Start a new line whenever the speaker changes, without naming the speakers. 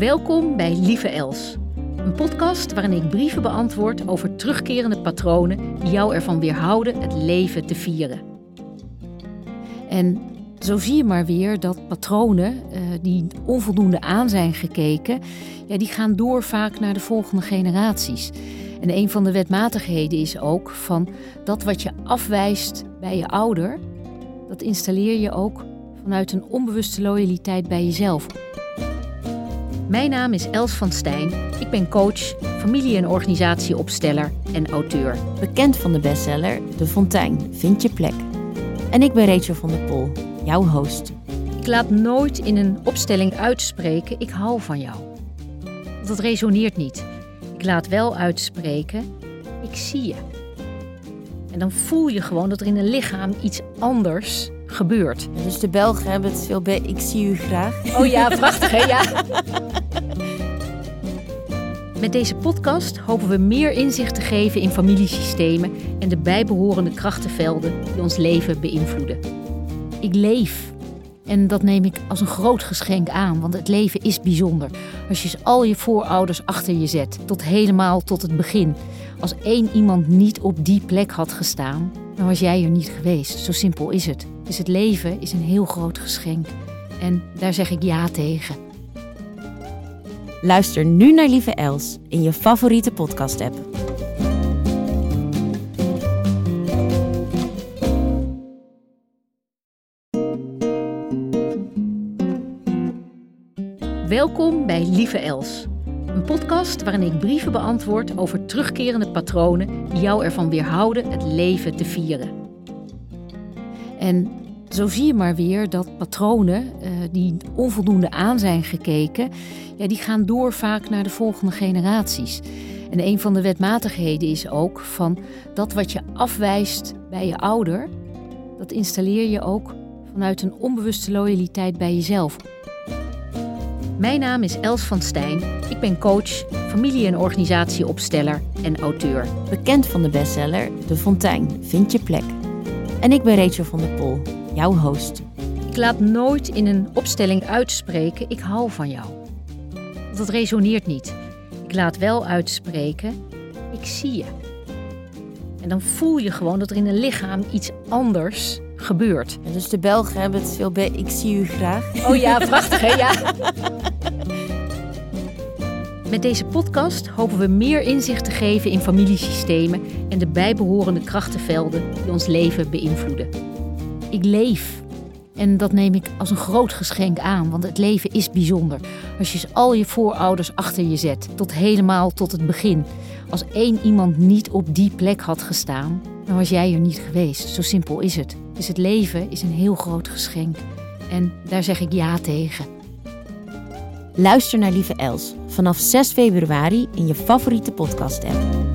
Welkom bij Lieve Els. Een podcast waarin ik brieven beantwoord over terugkerende patronen die jou ervan weerhouden het leven te vieren. En zo zie je maar weer dat patronen uh, die onvoldoende aan zijn gekeken, ja, die gaan door vaak naar de volgende generaties. En een van de wetmatigheden is ook van dat wat je afwijst bij je ouder, dat installeer je ook vanuit een onbewuste loyaliteit bij jezelf. Mijn naam is Els van Stijn. Ik ben coach, familie- en organisatieopsteller en auteur.
Bekend van de bestseller De Fontein, Vind je plek. En ik ben Rachel van der Pol, jouw host.
Ik laat nooit in een opstelling uitspreken: ik hou van jou. Want dat resoneert niet. Ik laat wel uitspreken: ik zie je. En dan voel je gewoon dat er in een lichaam iets anders gebeurt.
dus de Belgen hebben het veel bij ik zie u graag.
Oh ja, prachtig hè? Ja. Met deze podcast hopen we meer inzicht te geven in familiesystemen en de bijbehorende krachtenvelden die ons leven beïnvloeden. Ik leef. En dat neem ik als een groot geschenk aan, want het leven is bijzonder. Als je al je voorouders achter je zet, tot helemaal tot het begin. Als één iemand niet op die plek had gestaan, dan was jij er niet geweest. Zo simpel is het. Dus het leven is een heel groot geschenk. En daar zeg ik ja tegen.
Luister nu naar Lieve Els in je favoriete podcast-app.
Welkom bij Lieve Els. Een podcast waarin ik brieven beantwoord over terugkerende patronen die jou ervan weerhouden het leven te vieren. En zo zie je maar weer dat patronen uh, die onvoldoende aan zijn gekeken, ja, die gaan door vaak naar de volgende generaties. En een van de wetmatigheden is ook van dat wat je afwijst bij je ouder, dat installeer je ook vanuit een onbewuste loyaliteit bij jezelf. Mijn naam is Els van Stijn. Ik ben coach, familie- en organisatieopsteller en auteur.
Bekend van de bestseller De Fontein, Vind je plek. En ik ben Rachel van der Pol, jouw host.
Ik laat nooit in een opstelling uitspreken: ik hou van jou. Want dat resoneert niet. Ik laat wel uitspreken: ik zie je. En dan voel je gewoon dat er in een lichaam iets anders gebeurt.
dus de Belgen hebben het veel bij ik zie u graag.
Oh ja, prachtig hè? Ja. Met deze podcast hopen we meer inzicht te geven in familiesystemen en de bijbehorende krachtenvelden die ons leven beïnvloeden. Ik leef. En dat neem ik als een groot geschenk aan, want het leven is bijzonder. Als je al je voorouders achter je zet, tot helemaal tot het begin. Als één iemand niet op die plek had gestaan, dan was jij er niet geweest. Zo simpel is het. Dus het leven is een heel groot geschenk. En daar zeg ik ja tegen.
Luister naar Lieve Els vanaf 6 februari in je favoriete podcast-app.